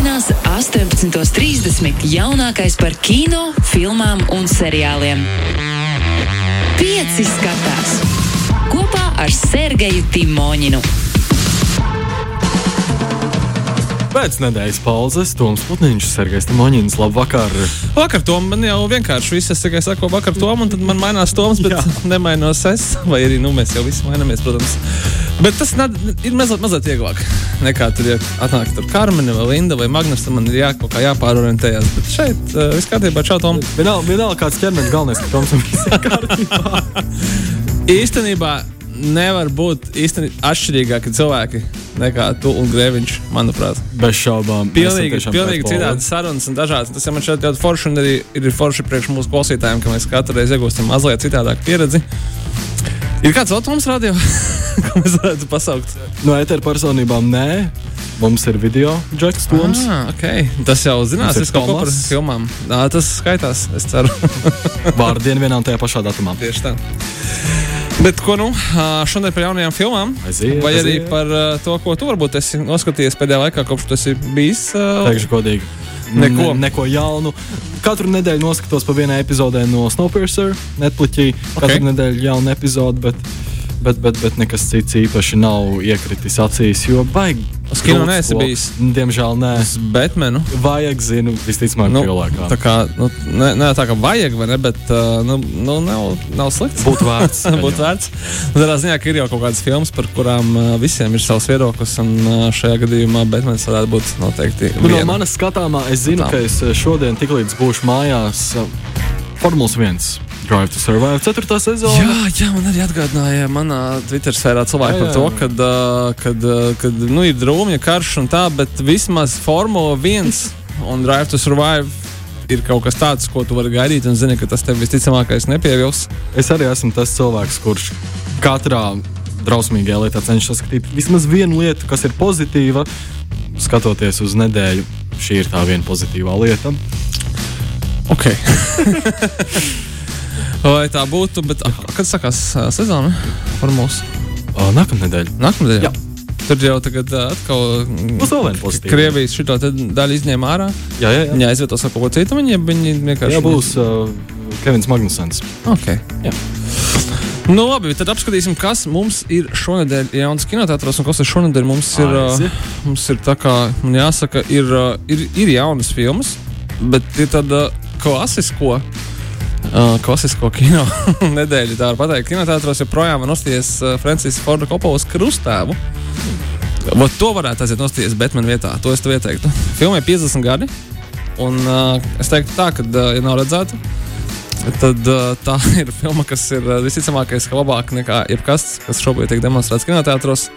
Svētdienās, 18.30. jaunākais par kino, filmām un seriāliem. Pieci skatās kopā ar Sergeju Timoņinu. Pēc nedēļas pauzes Toms Putniņš, Sergejs Timoņins, labvakar! Vakar Tom man jau vienkārši viss, es tikai saku, vakar Tom, un tad man mainās Toms, bet nemainos es. Vai arī nu, mēs jau visi mainamies, protams. Bet tas nad, ir mazliet, mazliet vieglāk nekā tur, ja atnāk tur Karmena vai Linda vai Magnus, man ir jā, kaut kā jāpārorientējas. Bet šeit uh, viss kārtībā, čau Tom. Vienalga, vienalga kāds ķermenis galvenais, ka Toms ir viss kārtībā. Īstenībā nevar būt īstenībā atšķirīgāki cilvēki nekā tu un Grēviņš, manuprāt. Bez šaubām. Pilnīgi, pilnīgi citādi sarunas un dažādas. Tas ja man šeit ļoti forši un arī ir forši priekš mūsu klausītājiem, ka mēs katru reizi iegūstam mazliet citādāku pieredzi. Ir kāds Toms radio, ko mēs varētu pasaukt? No ētera personībām nē. Mums ir video Džeks Toms. Ah, okay. Tas jau zinās, Mums ir kaut ko par filmām. Nā, tas skaitās, es ceru. Vārdienu vienā un tajā pašā datumā. Tieši tā. Bet ko nu šodien par jaunajām filmām? Aiziet, Vai arī aiziet. par ā, to, ko tu varbūt esi noskatījies pēdējā laikā, kopš tu esi bijis? Teikšu godīgi. Neko. Ne, neko jaunu. Katru nedēļu noskatos pa vienai epizodē no Snowpiercer, Netflixī. Katru Ok. nedēļu jaunu epizodu, bet, bet, bet, bet nekas cits īpaši nav iekritis acīs. Jo baigi. Uz kino neesi bijis? Diemžēl nē. Uz Batmanu. Vajag, zinu, visticamāk, Nu, cilvēkam. tā kā, nu, ne, ne tā kā vajag, vai ne, bet uh, nu, nu, nav, nav slikts. Būtu vērts. Būtu vērts. Tādā ziņā, ka ir jau kaut kādas filmas, par kurām uh, visiem ir savs viedoklis, un uh, šajā gadījumā Batmans varētu būt noteikti. Nu, no manas skatāmā, es zinu, Tā. ka es eh, šodien, tiklīdz būšu mājās, eh, Formulas 1 Drive to Survive 4. sezona. Jā, jā, man arī atgādināja manā Twitter sfērā cilvēki Jā, par jā. to, ka, kad, uh, kad nu, ir drūmja karš un tā, bet vismaz Formula 1 un Drive to Survive ir kaut kas tāds, ko tu vari gaidīt un zini, ka tas tev visticamākais nepievils. Es arī esmu tas cilvēks, kurš katrā drausmīgajā lietā cenšas saskatīt vismaz vienu lietu, kas ir pozitīva. Skatoties uz nedēļu, šī ir tā viena pozitīvā lieta. Ok. Vai tā būtu, bet a, kad sākās sezona Formulas? O, Nākamā nedēļa. Nākamā nedēļa. Tur jau tagad atkal mm, Būs vēl viena pozitīva. Krievijas šito te daļu izņēma ārā. Jā, jā, jā. Viņi aizvietos ar kaut ko citu. Viņi, viņi vienkārši. jā būs uh, Kevins Magnusons. Okay. Jā. Nu, labi, tad apskatīsim, kas mums ir šonadēļ jauns kinotētros un kas ir šonadēļ mums ir. Aiziet. Uh, mums ir tā kā, man jāsaka, ir, ir, ir jaunas filmas, bet ir tāda klasisko. Uh, klasisko kino nedēļu, tā var pateikt. Kinotētros joprojām var nosties uh, Francijas Forda Kopolas krustāvu. Vat to varētu aiziet nosties Batman vietā. To es tev ieteiktu. Filmai 50 gadi. Un uh, es teiktu tā, ka, uh, ja nav redzēta, tad tā ir filma, kas ir visticamākais, ka labāka nekā jebkas, kas šobrīd tiek demonstrēts kinotētros.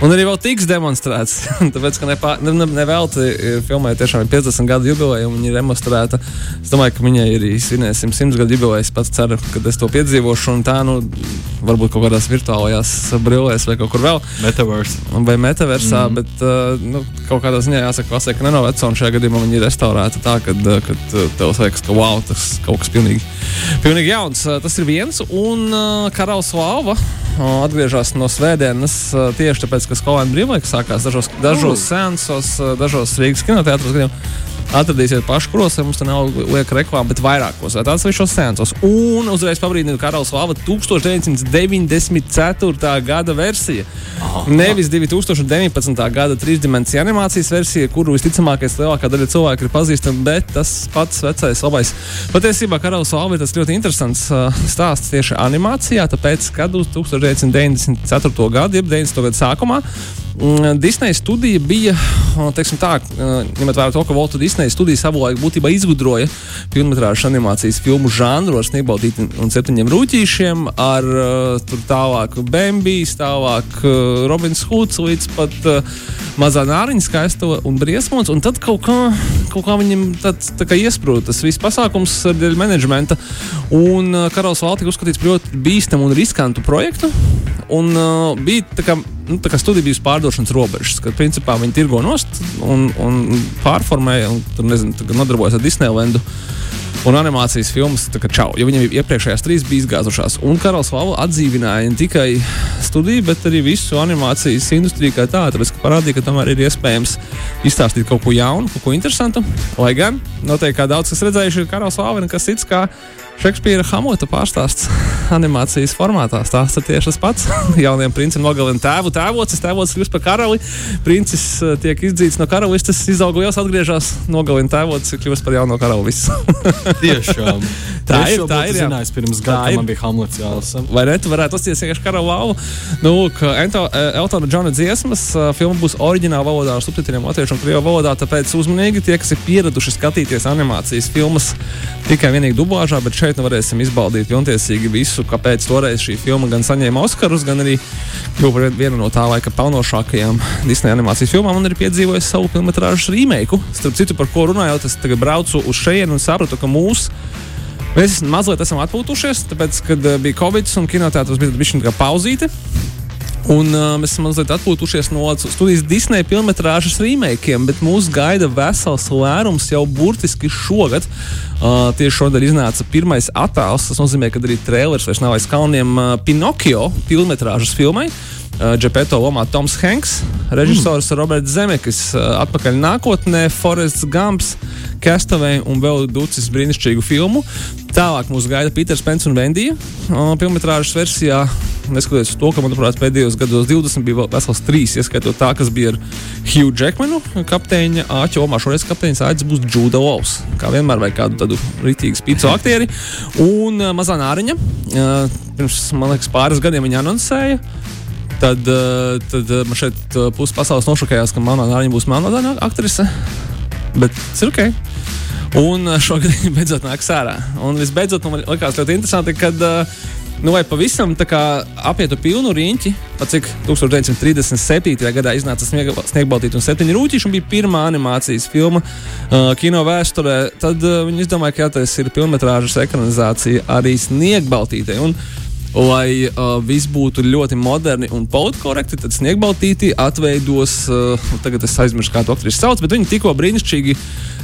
Un arī vēl tiks demonstrēts. Tāpēc, ka nepā- ne, ne, nevelti filmai tiešām ir 50 gadu jubileja, un viņa ir demonstrēta. Es domāju, ka viņai ir arī svinēsim 100 gadu jubileju. Es pats ceru, ka es to piedzīvošu, un tā, nu, varbūt kaut kādās virtuālajās brillēs vai kaut kur vēl Metaverse. vai metaversā, mm. bet nu, kaut kādā ziņā jāsaka, klasē, ka nenoveco, un šajā gadījumā viņi ir restaurēti tā, ka tev liekas, ka wow, tas kaut kas pilnīgi, pilnīgi jauns. Tas ir viens, un Karalis uh, atgriežas no svētdienas tieši tāpēc, ka skolēnu brīvlaiks sākās dažos, dažos sēnsos, uh, dažos Rīgas kinoteātros. Atradīsiet pašu, kuros ja mums te nav lieka reklāma, bet vairākos visos sēnesos. Un uzreiz pabrīdina Karalis Lava 1994. gada versija. Nevis 2019. gada trīsdimensiju animācijas versija, kuru visticamākais lielākā daļa cilvēku ir pazīstama, bet tas pats vecais labais. Patiesībā Karalis Lava ir tas ļoti interesants uh, stāsts tieši animācijā, tāpēc, kad uz 1994. gadu, jeb 90. gada sākumā, Disneja studija bija, teiksim tā, uh, ņemot vērā to, ka Volta Disneja studija savulaik būtībā izgudroja filmas animācijas filmu žanru ar sniegbaldīti un septiņiem rūtīšiem, ar uh, tur tālāk Bambijas, tālāk uh, Robins Hoods līdz pat mazā nāriņa skaisto un briesmots, un tad kaut kā, kaut kā viņam tāds tā kā iesprūda tas viss pasākums ar dēļ menedžmenta, un Karalis Valtika uzskatīts par ļoti bīstamu un riskantu projektu, un uh, bija tā kā, nu, studija bijusi pārdošanas robežas, kad principā viņi tirgo nost un, un pārformēja, un tur nezinu, nodarbojas ar Disneylandu. un animācijas filmas tā kā čau, jo viņiem iepriekšējās trīs bija izgāzušās. Un Karls Vāla atdzīvināja ne tikai studiju, bet arī visu animācijas industriju kā tādu, tāpēc ka parādīja, ka tomēr ir iespējams izstāstīt kaut ko jaunu, kaut ko interesantu. Lai gan noteikti kā daudz kas redzējuši, ir Karls Vāla, kas cits Šekspīra Hamota pārstāsts animācijas formātā. Stāsts ir tieši tas pats. Jaunajam princim nogalina tēvu, tēvocis, tēvocis kļūst par karali. Princis eh, tiek izdzīts no karalistes, izaug liels, atgriežas, nogalina tēvocis, kļūst par jauno karali. Tiešām. Tā ir, tā būtu ir, jā. Zinājis, pirms Tā gada ir. man bija Hamlets jālasa. Vai ne? Tu varētu uzties vienkārši kara lauvu. Nu, eh, Eltona Džona dziesmas eh, filma būs oriģināla valodā ar subtitriem latviešu un krievu valodā, tāpēc uzmanīgi tie, kas ir pieraduši skatīties animācijas filmas tikai vienīgi dublāžā, bet šeit nu varēsim izbaudīt pilntiesīgi visu, kāpēc toreiz šī filma gan saņēma Oskarus, gan arī kļuva par vienu no tā laika pelnošākajām Disneja animācijas filmām un arī piedzīvoja savu filmu remake. Starp citu, par ko runājot, es tagad braucu uz šejienu un sapratu, ka mūsu Mēs mazliet esam atpūtušies, tāpēc, kad uh, bija Covid un kinoteātris bija bijis kā pauzīte. Un uh, mēs esam mazliet atpūtušies no studijas Disneja filmas remakiem, bet mūs gaida vesels lērums jau burtiski šogad. Uh, tieši šodien iznāca pirmais attēls. Tas nozīmē, ka arī trēlers vairs nav aiz kalniem uh, Pinocchio filmas filmai. Uh, Džepeto lomā Toms Hanks, režisors mm. Roberts Zemekis, uh, atpakaļ nākotnē, Forests Gumps, Castaway un vēl ducis brīnišķīgu filmu. Tālāk mūs gaida Pīters Pence un Vendija. Uh, filmas versijā, neskatoties to, ka, manuprāt, pēdējos gados 20 bija vēl vesels trīs, ieskaitot tā, kas bija ar Hugh Jackmanu, kapteiņa Āķa Omā. Šoreiz kapteinis Āķis būs Džuda Lovs, kā vienmēr, vai kādu tādu rītīgu spīcu aktieri. Un uh, mazā nāriņa, uh, pirms, man liekas, pāris gadiem viņa anoncēja. Tad, uh, tad uh, man šeit uh, pusi pasaules nošokējās, ka manā nāriņā būs melnādaina aktrise. Bet tas ir ok. Un šogad viņa beidzot nāks ārā. Un visbeidzot, man likās ļoti interesanti, kad nu, vai pavisam apietu pilnu riņķi, pat cik 1937. gadā iznāca Sniegbaltīte un septiņi rūtīši, un bija pirmā animācijas filma uh, kino vēsturē, tad uh, viņi izdomāja, ka jātais ir pilnmetrāžas ekranizācija arī Sniegbaltītei. Lai uh, viss būtu ļoti moderni un politkorekti, tad Sniegbaltīti atveidos, uh, tagad es aizmirsu, kā to aktrisi sauc, bet viņi tikko brīnišķīgi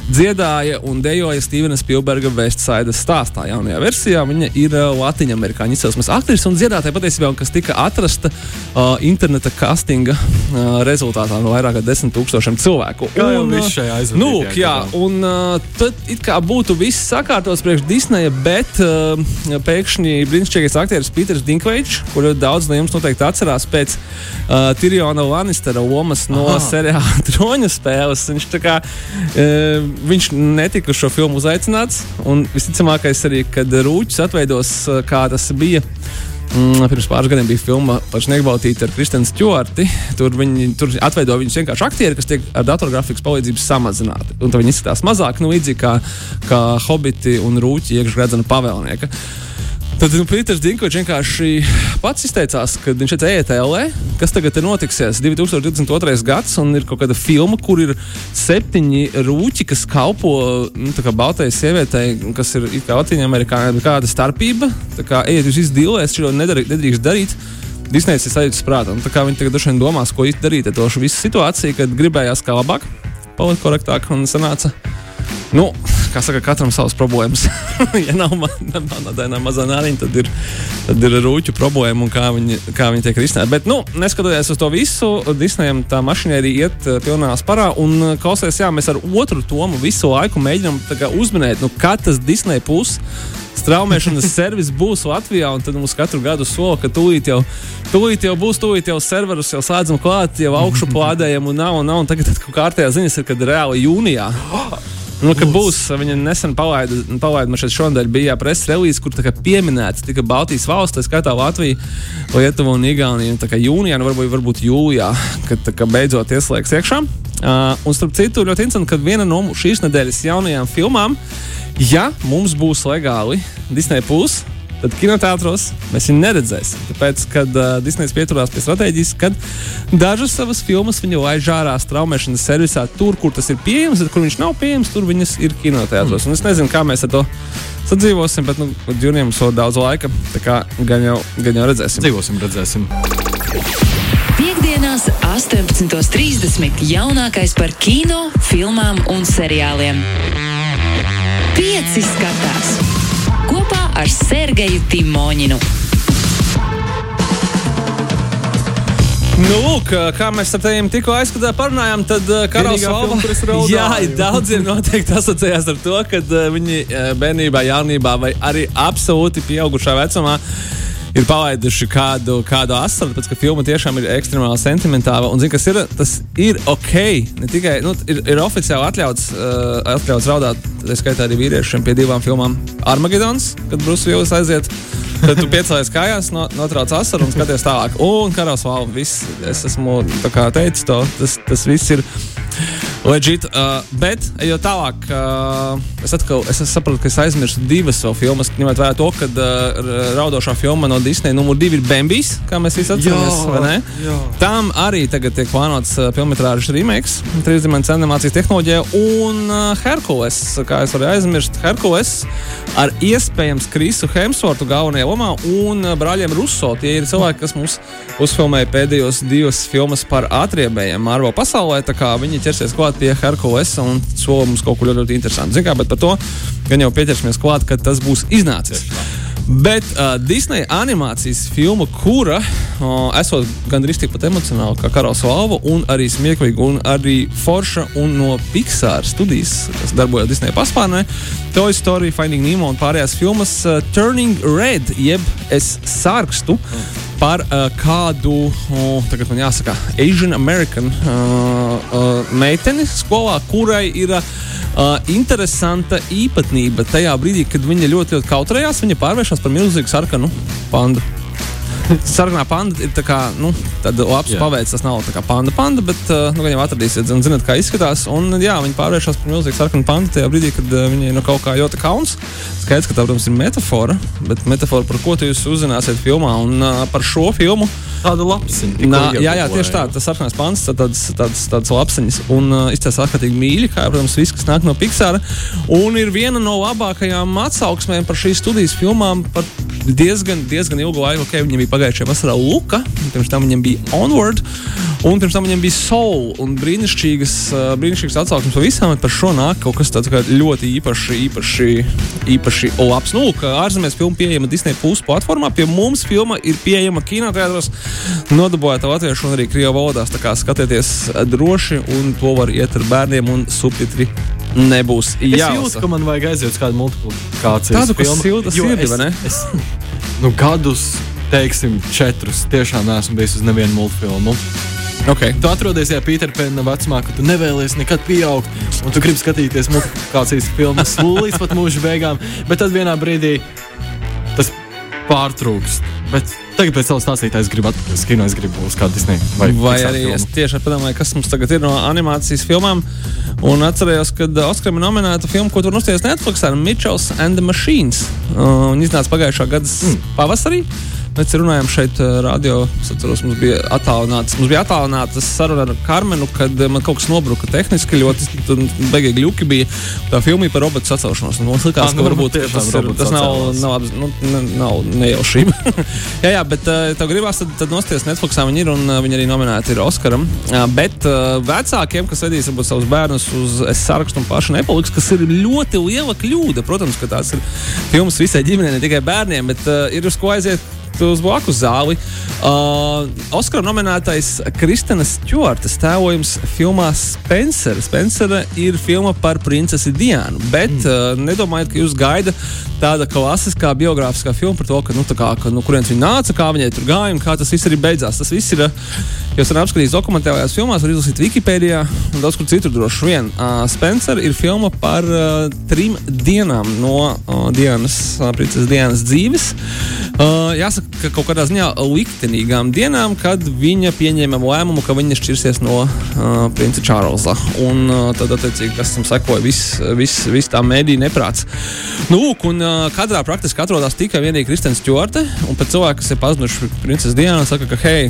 dziedāja un dejoja Stevena Spielberga Vestside stāstā. Jaunajā versijā viņa ir uh, Latvijas amerikāņu izcelsmes aktrise un dziedātāja patiesībā, kas tika atrasta uh, interneta castinga uh, rezultātā no vairāk kā desmit tūkstošiem cilvēku. Kā jau Un, viss uh, šajā aizvadītajā Nu, jā, un uh, tad it kā būtu viss sakārtots priekš Disneja, bet uh, pēkšņi brīnišķīgais aktieris Pīters Dinkveits, kuru daudz no jums noteikti atcerās pēc uh, Tirjona Lannistera lomas no Aha. seriāla Troņa spēles. Viņš, tā kā, uh, viņš netika uz šo filmu uzaicināts, visticamākais arī, kad Rūķis atveidos, uh, kā tas bija. Mm, pirms pāris gadiem bija filma par Sniegbaltīti ar Kristēnu Stjorti. Tur viņi tur atveido viņus vienkārši aktieri, kas tiek ar datorgrafikas palīdzību samazināti. Un tad viņi izskatās mazāk, nu, līdzīgi kā, kā hobiti un rūķi iekšgradzena pavēlnieka. Tad nu, Pīters Dinkovičs vienkārši pats izteicās, ka viņš ir ETL, kas tagad ir notiksies 2022. gads, un ir kaut kāda filma, kur ir septiņi rūķi, kas kalpo nu, kā baltajai sievietei, kas ir Latvijas amerikāņai, kāda starpība. Tā kā ejiet uz izdīlu, es šo nedrīkst darīt. Disnejas ir sajūta prātā. Viņi tagad droši vien domās, ko darīt ar to visu situāciju, kad gribējās kā labāk, palikt korektāk un sanāca. Nu, kā saka, katram savas problēmas. ja nav daina mazā nāriņa, tad ir, tad ir rūķu problēma un kā viņi, kā viņi tiek risināti. Bet, nu, neskatoties uz to visu, Disneyam tā mašīna arī iet uh, pilnā sparā. Un, uh, klausies, jā, mēs ar otru tomu visu laiku mēģinām kā uzminēt, nu, kā tas Disney puses straumēšanas servis būs Latvijā, un tad mums katru gadu sola, ka tūlīt jau, tūlīt jau būs, tūlīt jau serverus jau slēdzam klāt, jau augšu plādējam, un nav, un nav, un tagad tad, kārtējā ziņas ir, kad reāli jūnijā. Nu, kad būs, viņa nesen palaida, palaida man šeit šonadēļ bija preses relīze, kur pieminēts tika Baltijas valsts, tā skaitā Latvija, Lietuva un Igaunija. un Tā kā jūnijā, nu varbūt, varbūt jūlijā, kad kā beidzot ieslēgs iekšā. Uh, un starp citu, ļoti interesanti, ka viena no šīs nedēļas jaunajām filmām, ja mums būs legāli Disney Plus, tad kinoteātros mēs viņu neredzēsim. Tāpēc, kad uh, Disneja pieturās pie stratēģijas, kad dažas savas filmas viņa laiž ārā straumēšanas servisā, tur, kur tas ir pieejams, bet kur viņš nav pieejams, tur viņas ir kinoteātros. Mm. Un es nezinu, kā mēs ar to sadzīvosim, bet nu, Džunijam vēl daudz laika. Tā kā gan jau, gan jau redzēsim. Dzīvosim, redzēsim. Piektdienās, 18.30. jaunākais par kino, filmām un seriāliem. Pieci skatās kopā ar Sergeju Timoņinu. Nu, lūk, kā mēs ar tevi tikko aizskatījām, parunājām, tad Valva. raudāju. Jā, daudziem noteikti asociējās ar to, ka viņi bērnībā, jaunībā vai arī absolūti pieaugušā vecumā ir palaiduši kādu, kādu asaru, tāpēc ka filma tiešām ir ekstremāli sentimentāla. Un, zin, kas ir, tas ir ok. Ne tikai nu, ir, ir oficiāli atļauts, uh, atļauts raudāt, tā skaitā arī vīriešiem pie divām filmām Armagedons, kad Brūsis Vīls aiziet. Tad tu piecēlies kājās, no, notrauc asaru un skaties tālāk. Un karalis vēl viss, es esmu teicis to, tas, tas viss ir legit. Uh, bet, ejot tālāk, uh, es atkal es saprotu, ka es aizmirsu divas vēl filmas, ņemot vērā to, ka uh, raudošā filma no Disneya numur divi ir Bambijs, kā mēs visi atceramies. Tam arī tagad tiek plānots uh, filmas remakes, trīsdimensiju animācijas tehnoloģija un uh, Herkules. Kā es varu aizmirst, Herkules ar iespējams Krisu Hemsvortu galvenajā lomā un uh, brāļiem Russo. Tie ir cilvēki, kas mums uzfilmēja pēdējos divas filmas par atriebējiem Marvel pasaulē. Viņi ķersies klāt pie Herkules un sola mums kaut ko ļoti, ļoti interesantu. Zin kā, par to gan jau pieķersimies klāt, kad tas būs iznācis. Bet uh, Disneja animācijas filma, kura uh, esot gandrīz tikpat emocionāla kā Karalis Valva, un arī smieklīga, un arī forša, un no Pixar studijas, kas darbojas Disneja paspārnē, Toy Story, Finding Nemo un pārējās filmas uh, Turning Red, jeb es sārkstu. Par uh, kādu, uh, tagad man jāsaka, Asian American uh, uh, meiteni skolā, kurai ir uh, interesanta īpatnība tajā brīdī, kad viņa ļoti, ļoti kautrējās, viņa pārvēršas par milzīgu sarkanu pandu. Sarkanā panda ir tā kā, nu, labs Jā. paveids. Tas nav kā panda, panda bet, uh, nu, gan jau atradīsiet, un zināt, kā izskatās. Un, jā, viņi pārvēršas par milzīgu sarkanu pandu tajā brīdī, kad uh, viņai no kaut kā ļoti kauns. Skaidrs, ka tā, protams, ir metafora, bet metafora, par ko jūs uzzināsiet filmā, un uh, par šo filmu. Tāda lapsiņa. Nā, jā, jā, tieši tā. Tas sarkanais pants, tādas, tādas, tādas lapseņas. Un uh, izcēlās ārkārtīgi mīļi, kā, protams, viss, kas nāk no Pixara. Un ir viena no labākajām atsauksmēm par šīs studijas filmām par diezgan, diezgan ilgu laiku. Okay, viņam bija pagājušajā vasarā Luka, pirms tam viņam bija Onward, un pirms tam viņam bija Soul. Un brīnišķīgas, brīnišķīgas atsauksmes par visām, bet par šo nāk kaut kas tāds kā ļoti īpaši, īpaši, īpaši labs. Nu, lūk, ārzemēs filma pieejama Disney Plus platformā, pie mums filma ir pieejama kinoteātros nodabūjāt latviešu un arī krievu valodās. Tā kā skatieties droši, un to var iet ar bērniem, un subtitri nebūs jūtu, jālasa. ka man vajag aiziet uz kādu multiplikāciju. Tādu, kas silta sirdi, vai ne? Es, nu, gadus, teiksim, četrus tiešām neesmu bijis uz nevienu multfilmu. Okay. Tu atrodies tajā Pīterpēna vecumā, ka tu nevēlies nekad pieaugt, un tu gribi skatīties multiplikācijas filmas līdz pat mūža beigām, bet tad vienā brīdī tas pārtrūkst. Bet tagad pēc savas stāstītājas gribu uz kino, es gribu uz kādu Disney vai, Vai arī filmu. es tieši padomāju, kas mums tagad ir no animācijas filmām. Un atcerējos, ka Oskaram ir nominēta filma, ko tur nostājās Netflix ar Mitchells and the Machines. Un iznāca pagājušā gada mm. pavasarī. Mēs runājām šeit, uh, radio. Es atceros, mums bija attālināts, mums bija attālināta saruna ar Karmenu, kad uh, man kaut kas nobruka tehniski. Ļoti beigīgi ļuki bija. Tā filma par robotu sacelšanos. Man liekas, Ah, ka nu, varbūt tas, ir, tas nav, nav, apz- nu, ne, nav nejaušība. jā, jā, bet uh, tev gribās, tad, tad nosties Netflixā viņi ir un viņi arī nominēti ir Oskaram. Bet vecākiem, kas vedīs varbūt savus bērnus uz sarakstu un pašu nepaliks, kas ir ļoti liela kļūda. Protams, ka tās ir filmas visai ģimenei, ne tikai bērniem, bet ir uz ko aiziet. Uz blakus zāli. Uh, Oskara nominētais Kristina Stjorta tēlojums filmā Spencer. Spencer ir filma par princesi Diānu. Bet mm. uh, nedomājiet, ka jūs gaida tāda klasiskā biogrāfiskā filma par to, ka, nu, kā, ka, no kurienes viņa nāca, kā viņai tur gāja un kā tas viss arī beidzās. Tas viss ir. Uh, Jūs varat apskatīties dokumentālajās filmās, var izlasīt Wikipēdijā un daudz kur citur droši vien. Uh, Spencer ir filma par uh, trim dienām no uh, Dienas, uh, princeses Dienas dzīves. Uh, jāsaka, ka kaut kādā ziņā liktenīgām dienām, kad viņa pieņēma lēmumu, ka viņa šķirsies no uh, princa Čārlza. Un uh, tad, attiecīgi, kas tam sekoja, viss vis, vis tā mēdīja neprāts. Nu, lūk, un uh, kadrā praktiski atrodas tikai vienīgi Kristēns Stjorte, un pat cilvēki, kas ir pazuduši princeses Dienā, saka, ka hei,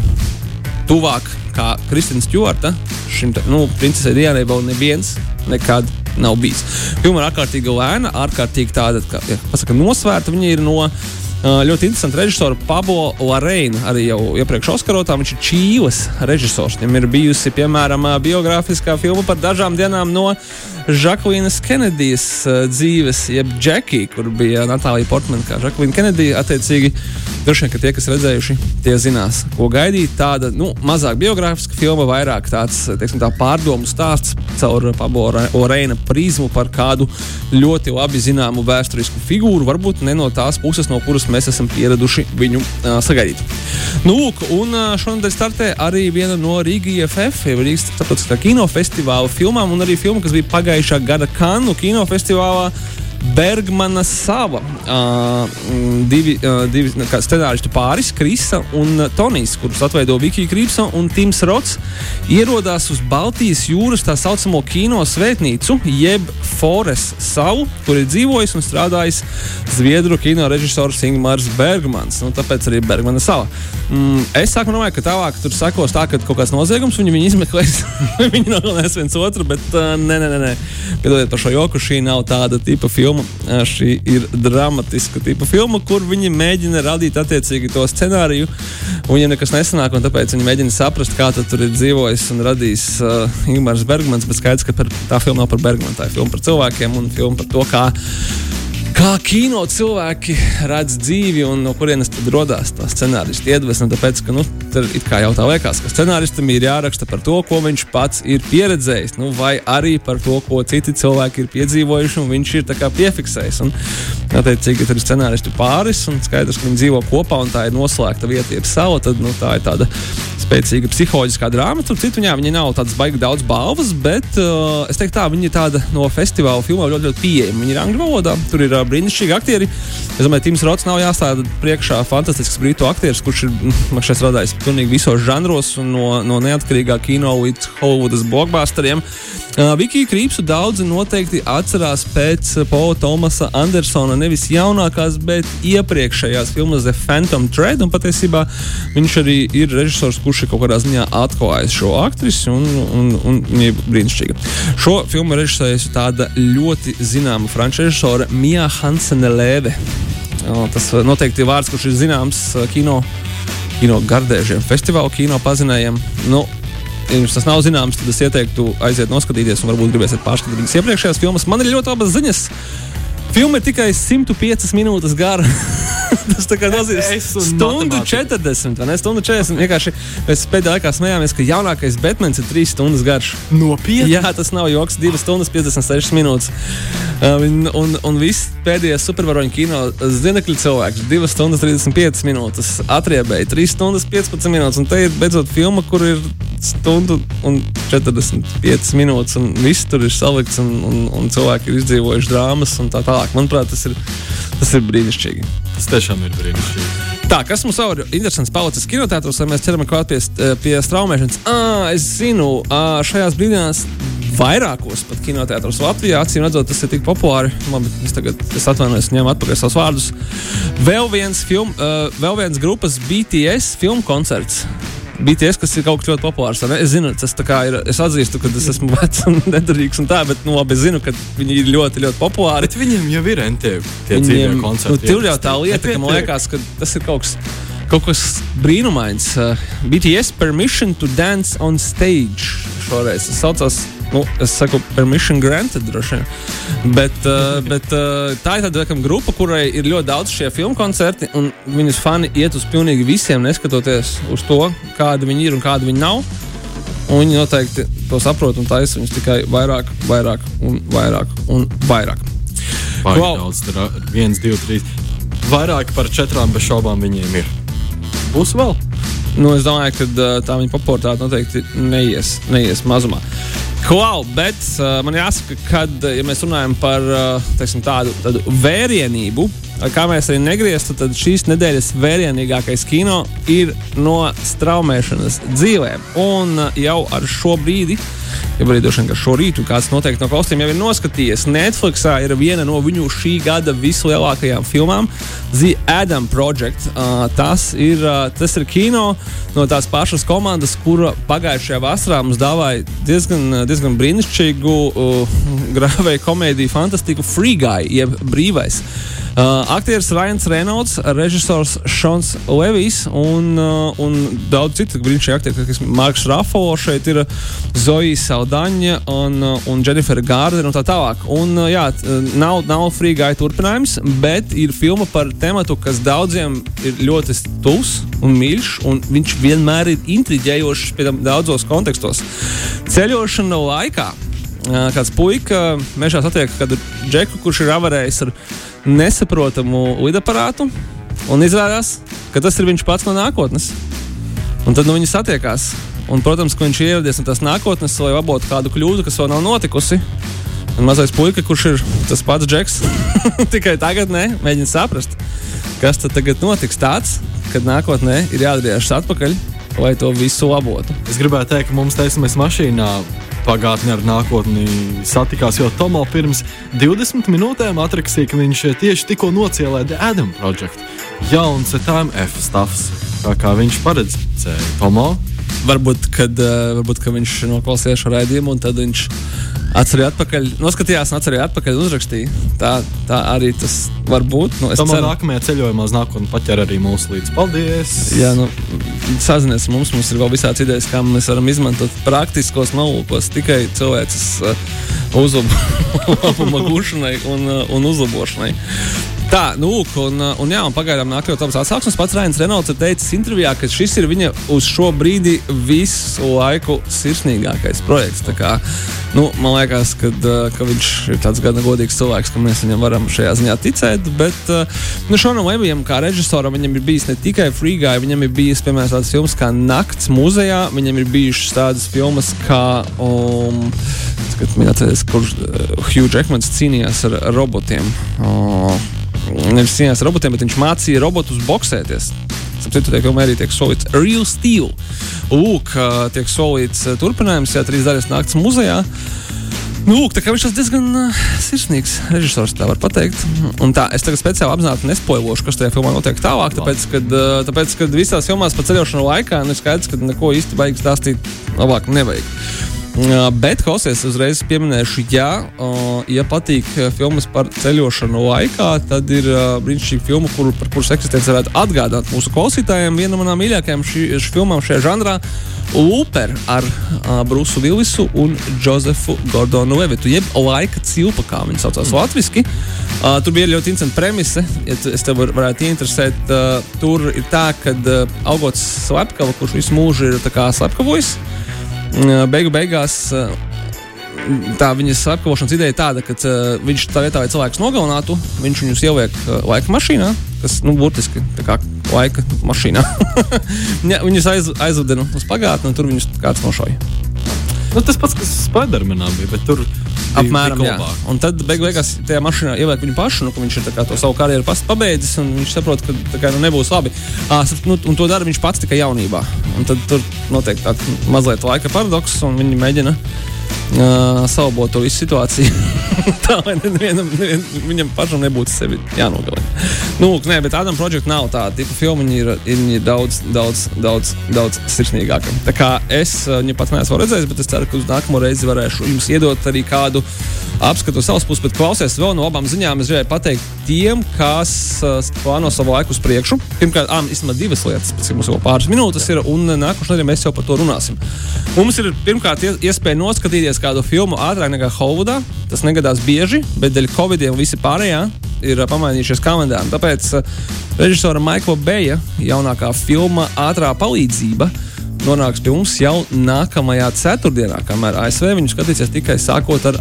tuvāk kā Kristina Stjorta. Šim te, nu, princesei Dienai vēl neviens nekad nav bijis. Filma ir ārkārtīgi lēna, ārkārtīgi tāda, kā ja, pasaka, nosvērta. Viņa ir no Uh, ļoti interesanti režisora Pablo Larēna, arī jau iepriekš Oskarotā. Viņš ir Čīles režisors. Viņam ir bijusi, piemēram, uh, biogrāfiskā filma par dažām dienām no Žaklīnas Kenedijas uh, dzīves, jeb Džekija, kur bija Natālija Portmana kā Žaklīna Kenedija. Attiecīgi, droši vien, ka tie, kas redzējuši, tie zinās, ko gaidīt. Tāda nu, mazāk biogrāfiska filma, vairāk tāds teiksim, tā pārdomu stāsts caur Pablo Larēna prizmu par kādu ļoti labi zināmu vēsturisku figūru, varbūt ne no tās puses, no kuras mēs esam pieraduši viņu uh, sagaidīt. Nu, lūk, un uh, šonadēļ startē arī viena no Rīgas jau Rīgas starptautiskā kinofestivāla filmām, un arī filma, kas bija pagājušā gada Kanu kinofestivālā. Bergmana sava. Uh, divi uh, divi scenāristu pāris, Krisa un Tonijs, kurus atveido Vikija Krīpsa un Tims Rots, ierodās uz Baltijas jūras tā saucamo kino svētnīcu, jeb Fores salu, kur ir dzīvojis un strādājis Zviedru kino režisors Ingmārs Bergmans. Nu, tāpēc arī Bergmana sala. Mm, es sāku domāt, ka tālāk tur sekos tā, ka kaut kāds noziegums viņi, viņi izmeklēs. viņi nogalinās viens otru, bet uh, nē, nē, nē. Piedodiet par šo joku, šī nav tāda tipa filma. Šī ir dramatiska tipa filma, kur viņi mēģina radīt attiecīgi to scenāriju. Viņiem nekas nesanāk, un tāpēc viņi mēģina saprast, kā tur ir dzīvojis un radījis uh, Ingūns Bergmans. Bet skaidrs, ka par, tā filma nav par Bergmanu, tā ir filma par cilvēkiem un filma par to, kā kā kino cilvēki redz dzīvi un no kurienes tad radās tā scenāristu iedvesma. Tāpēc, ka nu, tur it kā jau tā liekas, ka scenāristam ir jāraksta par to, ko viņš pats ir pieredzējis, nu, vai arī par to, ko citi cilvēki ir piedzīvojuši, un viņš ir piefiksējis. Un, attiecīgi, tur ir scenāristu pāris, un skaidrs, ka viņi dzīvo kopā, un tā ir noslēgta vieta, ir sava. Tad nu, tā ir tāda spēcīga psiholoģiskā drāma. Tur citur viņā viņi nav tādas baigi daudz balvas, bet uh, es teiktu, tā viņi ir tāda no festivāla filmām ļoti, ļoti pieejama. Viņi ir angļu valodā, tur ir uh, brīnišķīgi aktieri. Es domāju, Tims Rots nav jāstāda priekšā fantastisks brītu aktieris, kurš ir mm, strādājis pilnīgi visos žanros, no, no neatkarīgā kino līdz Hollywoodas blockbusteriem. Uh, Vikiju Krīpsu daudzi noteikti atcerās pēc Paula Tomasa Andersona nevis jaunākās, bet iepriekšējās filmas The Phantom Thread. Un patiesībā viņš arī ir režisors, kurš ir kaut kādā ziņā atklājis šo aktrisi, un, un, un viņa ir brīnišķīga. Šo filmu režisējusi tāda ļoti zināma franču režisore Mija Hansene Lēve. Tas noteikti ir vārds, kurš ir zināms kino, kino gardēžiem, festivāla kino pazinējiem. Nu, ja jums tas nav zināms, tad es ieteiktu aiziet noskatīties, un varbūt gribēsiet pārskatīt viņas iepriekšējās filmas. Man ir ļoti labas ziņas. Filma ir tikai 105 minūtes gara. Tas nozīmē stundu 40. Ne, stundu 40. Vienkārši mēs pēdējā laikā smējāmies, ka jaunākais Batmans ir 3 stundas garš. Nopietni. Jā, tas nav joks. 2 stundas 56 minūtes. Uh, un, un, un viss pēdējais supervaroņu kino zinekļu cilvēks 2 stundas 35 minūtes. Atriebēja 3 stundas 15 minūtes. Un te ir beidzot filma, kur ir stundu un 45 minūtes. Un viss tur ir salikts un, un, un cilvēki ir izdzīvojuši drāmas un tā tālāk. Manuprāt, tas ir, tas ir brīnišķīgi. Tas tiešām ir brīnišķīgi. Tā, kas mums ir interesants palicis kinotētos, vai mēs ceram klāt pie, pie straumēšanas? À, es zinu, à, šajās brīdinās vairākos pat kinotētros Latvijā. Acīm redzot, tas ir tik populāri. Man, es tagad es atvainojos, ņemu atpakaļ savus vārdus. Vēl viens, film, uh, vēl viens grupas BTS filmu koncerts. BTS, kas ir kaut kas ļoti populārs. Es zinu, tas ir. Es atzīstu, ka es esmu vecs un nedarīgs un tā, bet nu, labi, es zinu, ka viņi ir ļoti, ļoti populāri. Bet viņiem jau ir NTV viņiem, koncerti. Nu, tur jau tā lieta, ka man liekas, ka tas ir kaut kas. Kaut kas brīnumains. Uh, BTS Permission to Dance on Stage. Šoreiz tas saucās nu, es saku, permission granted droši vien. Bet, uh, bet uh, tā ir tāda kā, grupa, kurai ir ļoti daudz šie filmu koncerti, un viņas fani iet uz pilnīgi visiem, neskatoties uz to, kādi viņi ir un kādi viņi nav. Un viņi noteikti to saprot un taisa viņus tikai vairāk, vairāk un vairāk. Un vairāk. Pārāk wow. daudz, tur ir viens, divi, trīs. Vairāk par četrām bez šaubām viņiem ir. Būs vēl? Nu, es domāju, ka uh, tā viņa popularitāte noteikti neies, neies mazumā. Klau, bet uh, man jāsaka, ka, ja mēs runājam par uh, teiksim, tādu, tādu vērienību, kā mēs arī negrieztu, tad šīs nedēļas vērienīgākais kino ir no straumēšanas dzīvēm. Un uh, jau ar šo brīdi ja arī droši vien, šorīt kāds noteikti no klausītājiem jau ir noskatījies. Netflixā ir viena no viņu šī gada vislielākajām filmām, The Adam Project. Uh, tas, ir, uh, tas ir kino no tās pašas komandas, kura pagājušajā vasarā mums dāvāja diezgan, diezgan brīnišķīgu uh, grāvēju komēdiju, fantastiku Free Guy, jeb brīvais. Uh, aktieris Ryans Reynolds, režisors Šons Levijs un, uh, un daudz citu brīnišķīgu aktieru, kas ir Marks Rafalo, šeit ir Zoja Saldaņa un, uh, un Jennifer Gārdena un tā tālāk. Un, uh, jā, nav, nav free guy turpinājums, bet ir filma par tematu, kas daudziem ir ļoti tuvs un mīļš, un viņš vienmēr ir intriģējošs daudzos kontekstos. Ceļošana laikā kāds puika mežā satiek kādu džeku, kurš ir avarējis ar nesaprotamu lidaparātu, un izrādās, ka tas ir viņš pats no nākotnes. Un tad nu, viņi satiekās. Un, protams, ka viņš ir ieradies no tās nākotnes, lai labotu kādu kļūdu, kas vēl nav notikusi. Un mazais puika, kurš ir tas pats džeks, tikai tagad ne, mēģina saprast, kas tad tagad notiks tāds, kad nākotnē ir jāatgriežas atpakaļ, lai to visu labotu. Es gribētu teikt, ka mums teicamies mašīnā pagātni ar nākotni satikās, jo Tomo pirms 20 minūtēm atrakstīja, ka viņš tieši tikko nocielēja The Adam Project. Jauns TMF stāvs, tā kā viņš paredzēja Tomo. Varbūt, kad, uh, varbūt ka viņš noklausījās šo raidījumu, un tad viņš atcerējās atpakaļ, noskatījās, atcerējās atpakaļ un uzrakstīja. Tā, tā arī tas var būt. Nu, Tomēr ceru... nākamajā ceļojumā uz nākotni paķer arī mūsu līdzi. Paldies! Jā, nu, sazinies mums, mums ir vēl visāds idejas, kā mēs varam izmantot praktiskos nolūkos tikai cilvēces uh, uzlabuma gūšanai un, uh, un uzlabošanai. Tā, nu, lūk, un, un, jā, un pagaidām nāk jau tāds atsauksmes. Pats Rains Renaults ir teicis intervijā, ka šis ir viņa uz šo brīdi visu laiku sirsnīgākais projekts. Kā, nu, man liekas, ka, ka viņš ir tāds gana godīgs cilvēks, ka mēs viņam varam šajā ziņā ticēt. Bet nu, Šonam Levijam, kā režisoram, viņam ir bijis ne tikai Freegāja, viņam ir bijis, piemēram, tādas filmas kā Nakts muzejā, viņam ir bijušas tādas filmas kā. Um, Kad atceras, kurš uh, Hugh Jackmans cīnījās ar robotiem. Uh, nevis cīnījās ar robotiem, bet viņš mācīja robotus boxēties. Citu tiek arī tiek solīts Real Steel. Lūk, tiek solīts turpinājums, ja trīs daļas naktas muzejā. Nu, lūk, viņš ir diezgan uh, sirsnīgs režisors, tā var teikt. Un tā, es tagad speciāli apzināti nespoilošu, kas tajā filmā notiek tālāk. Tāpēc, kad, uh, tāpēc, kad visās filmās pa ceļošanu laikā nu, skaidrs, ka neko īsti vajag stāstīt, labāk nevajag. Bet, klausies, uzreiz pieminēšu, ja, ja patīk filmas par ceļošanu laikā, tad ir brīnišķīga filma, kur, par kuras eksistenci varētu atgādāt mūsu klausītājiem. Viena no manām mīļākajām filmām šajā žanrā - Looper ar uh, Brusu Willisu un Josefu Gordonu Levitu, jeb laika cilpa, kā viņi saucās latviešu. Uh, tur bija ļoti interesanta premise, ja es tev var, varētu ieinteresēt. Uh, tur ir tā, ka uh, augots slepkava, kurš visu mūžu ir slepkavojis, beigu beigās tā viņas apkalpošanas ideja ir tāda, ka uh, viņš tā vietā, lai cilvēks nogalinātu, viņš viņus ieliek uh, laika mašīnā, kas, nu, burtiski tā kā laika mašīnā. viņus aiz, aizveda uz pagātni, un tur viņus kāds nošauja. Nu, tas pats, kas Spidermanā bija, bet tur apmēram tā. Un tad beig beigās tajā mašīnā ieliek viņu pašu, nu, ka viņš ir kā, to savu karjeru pabeidzis, un viņš saprot, ka kā, nu, nebūs labi. À, nu, un to dara viņš pats tikai jaunībā. Un tad tur notiek tāds mazliet laika paradoks, un viņi mēģina uh, salabot to visu situāciju. tā lai nevienam, nevien, viņam pašam nebūtu sevi jānogalina. Nu, nē, bet Adam Project nav tāda tipa filma. Viņa ir, viņa ir daudz, daudz, daudz, daudz sirsnīgāka. Tā kā es viņu pats neesmu redzējis, bet es ceru, ka uz nākamo reizi varēšu jums iedot arī kādu apskatu savas puses. Bet klausies vēl no abām ziņām. Es gribēju pateikt tiem, kas uh, plāno savu laiku uz priekšu. Pirmkārt, ah, īstenībā divas lietas, pēc mums vēl pāris minūtes ir, un nākošais nedēļa mēs jau par to runāsim. Mums ir pirmkārt iespēja noskatīties kādu filmu ātrāk nekā Holivudā. Tas negadās bieži, bet dēļ Covid un visi pārējā ir pamainījušies kalendāri. Tāpēc režisora Maikla Beja jaunākā filma Ātrā palīdzība nonāks pie mums jau nākamajā ceturtdienā, kamēr ASV viņu skatīsies tikai sākot ar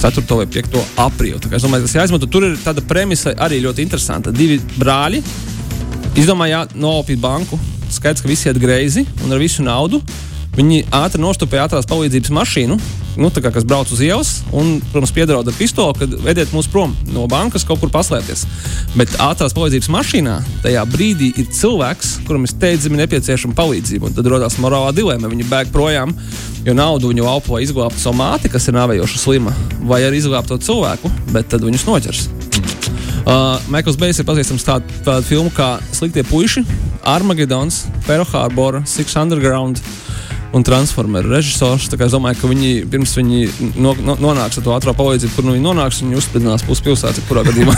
4. vai 5. aprīli. Es domāju, tas jāizmanto. Tur ir tāda premisa arī ļoti interesanta. Divi brāļi izdomāja nolaupīt banku. Skaidrs, ka visi iet greizi un ar visu naudu Viņi ātri nostupēja ātrās palīdzības mašīnu, nu, kā, kas brauc uz ielas, un, protams, piedraud ar pistoli, kad vediet mūs prom no bankas, kaut kur paslēpties. Bet ātrās palīdzības mašīnā tajā brīdī ir cilvēks, kuram ir steidzami nepieciešama palīdzība. Tad radās morālā dilemma. Viņi bēg projām, jo naudu viņu laupo, lai izglābtu savu māti, kas ir nāvējoša slima, vai arī izglābtu to cilvēku, bet tad viņus noķers. Uh, Maikls Bejs ir pazīstams tādu tā filmu kā Sliktie puiši, Armageddons, Pearl Harbor, Six Underground. Un transformeru režisors. Es domāju, ka viņi pirms viņi no, no, nonāks ar to ātrā palīdzību, kur nu viņi nonāks, viņi uzspridzinās pusi pilsētas, kurā gadījumā.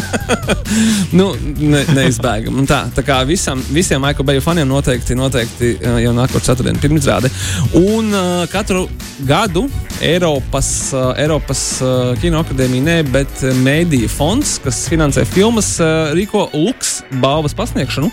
nu, ne, neizbēgami. Tā, tā kā visam, visiem Maikla Beja faniem noteikti, noteikti jau nākamā ceturtdiena pirmizrāde. Un uh, katru gadu Eiropas, uh, Eiropas uh, kinoakadēmija, ne, bet Mēdīja fonds, kas finansē filmas, uh, rīko Lux balvas pasniegšanu.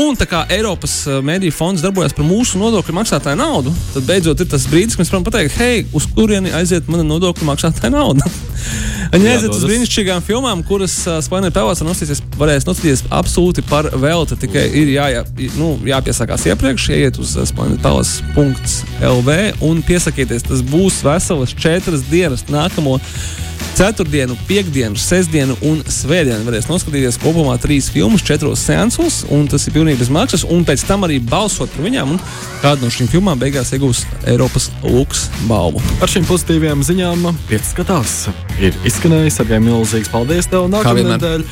Un tā kā Eiropas uh, Mēdīja fonds darbojas par mūsu nodokļu maksātāju naudu, tad beidzot ir tas brīdis, kad mēs varam pateikt, hei, uz kurieni aiziet mana nodokļu maksātāja nauda. Viņi aiziet uz brīnišķīgām filmām, kuras uh, Spānijas pelēkā nostīsies, varēs nostīties absolūti par velti. Tikai ir jā, jā, nu, jāpiesakās iepriekš, ieiet uz spānijas pelēkā.lv un piesakieties. Tas būs veselas četras dienas nākamo. Ceturtdienu, piekdienu, sestdienu un svētdienu varēs noskatīties kopumā trīs filmas, četros seansos, un tas ir pilnīgi bez maksas. Un pēc tam arī balsot par viņām, un kādu no šīm filmām beigās iegūs Eiropas Lūks balvu. Ar šīm pozitīvām ziņām pieskatās. Ir izskanējis arī milzīgs paldies tev nākamā vienmēr. nedēļa.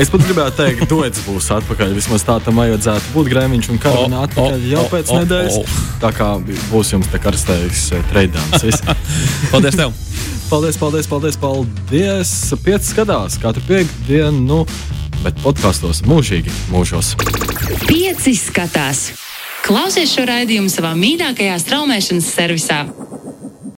Es pat gribētu teikt, Dots būs atpakaļ. Vismaz tā tam vajadzētu būt Grēmiņš un Karina atpakaļ o, jau o, pēc o, nedēļas. Tā kā būs jums te karstais treidāns. Paldies tev! Paldies, paldies, paldies, paldies. Pieci skatās katru piekdienu, nu, bet podkastos mūžīgi mūžos. Pieci skatās. Klausies šo raidījumu savā mīļākajā straumēšanas servisā.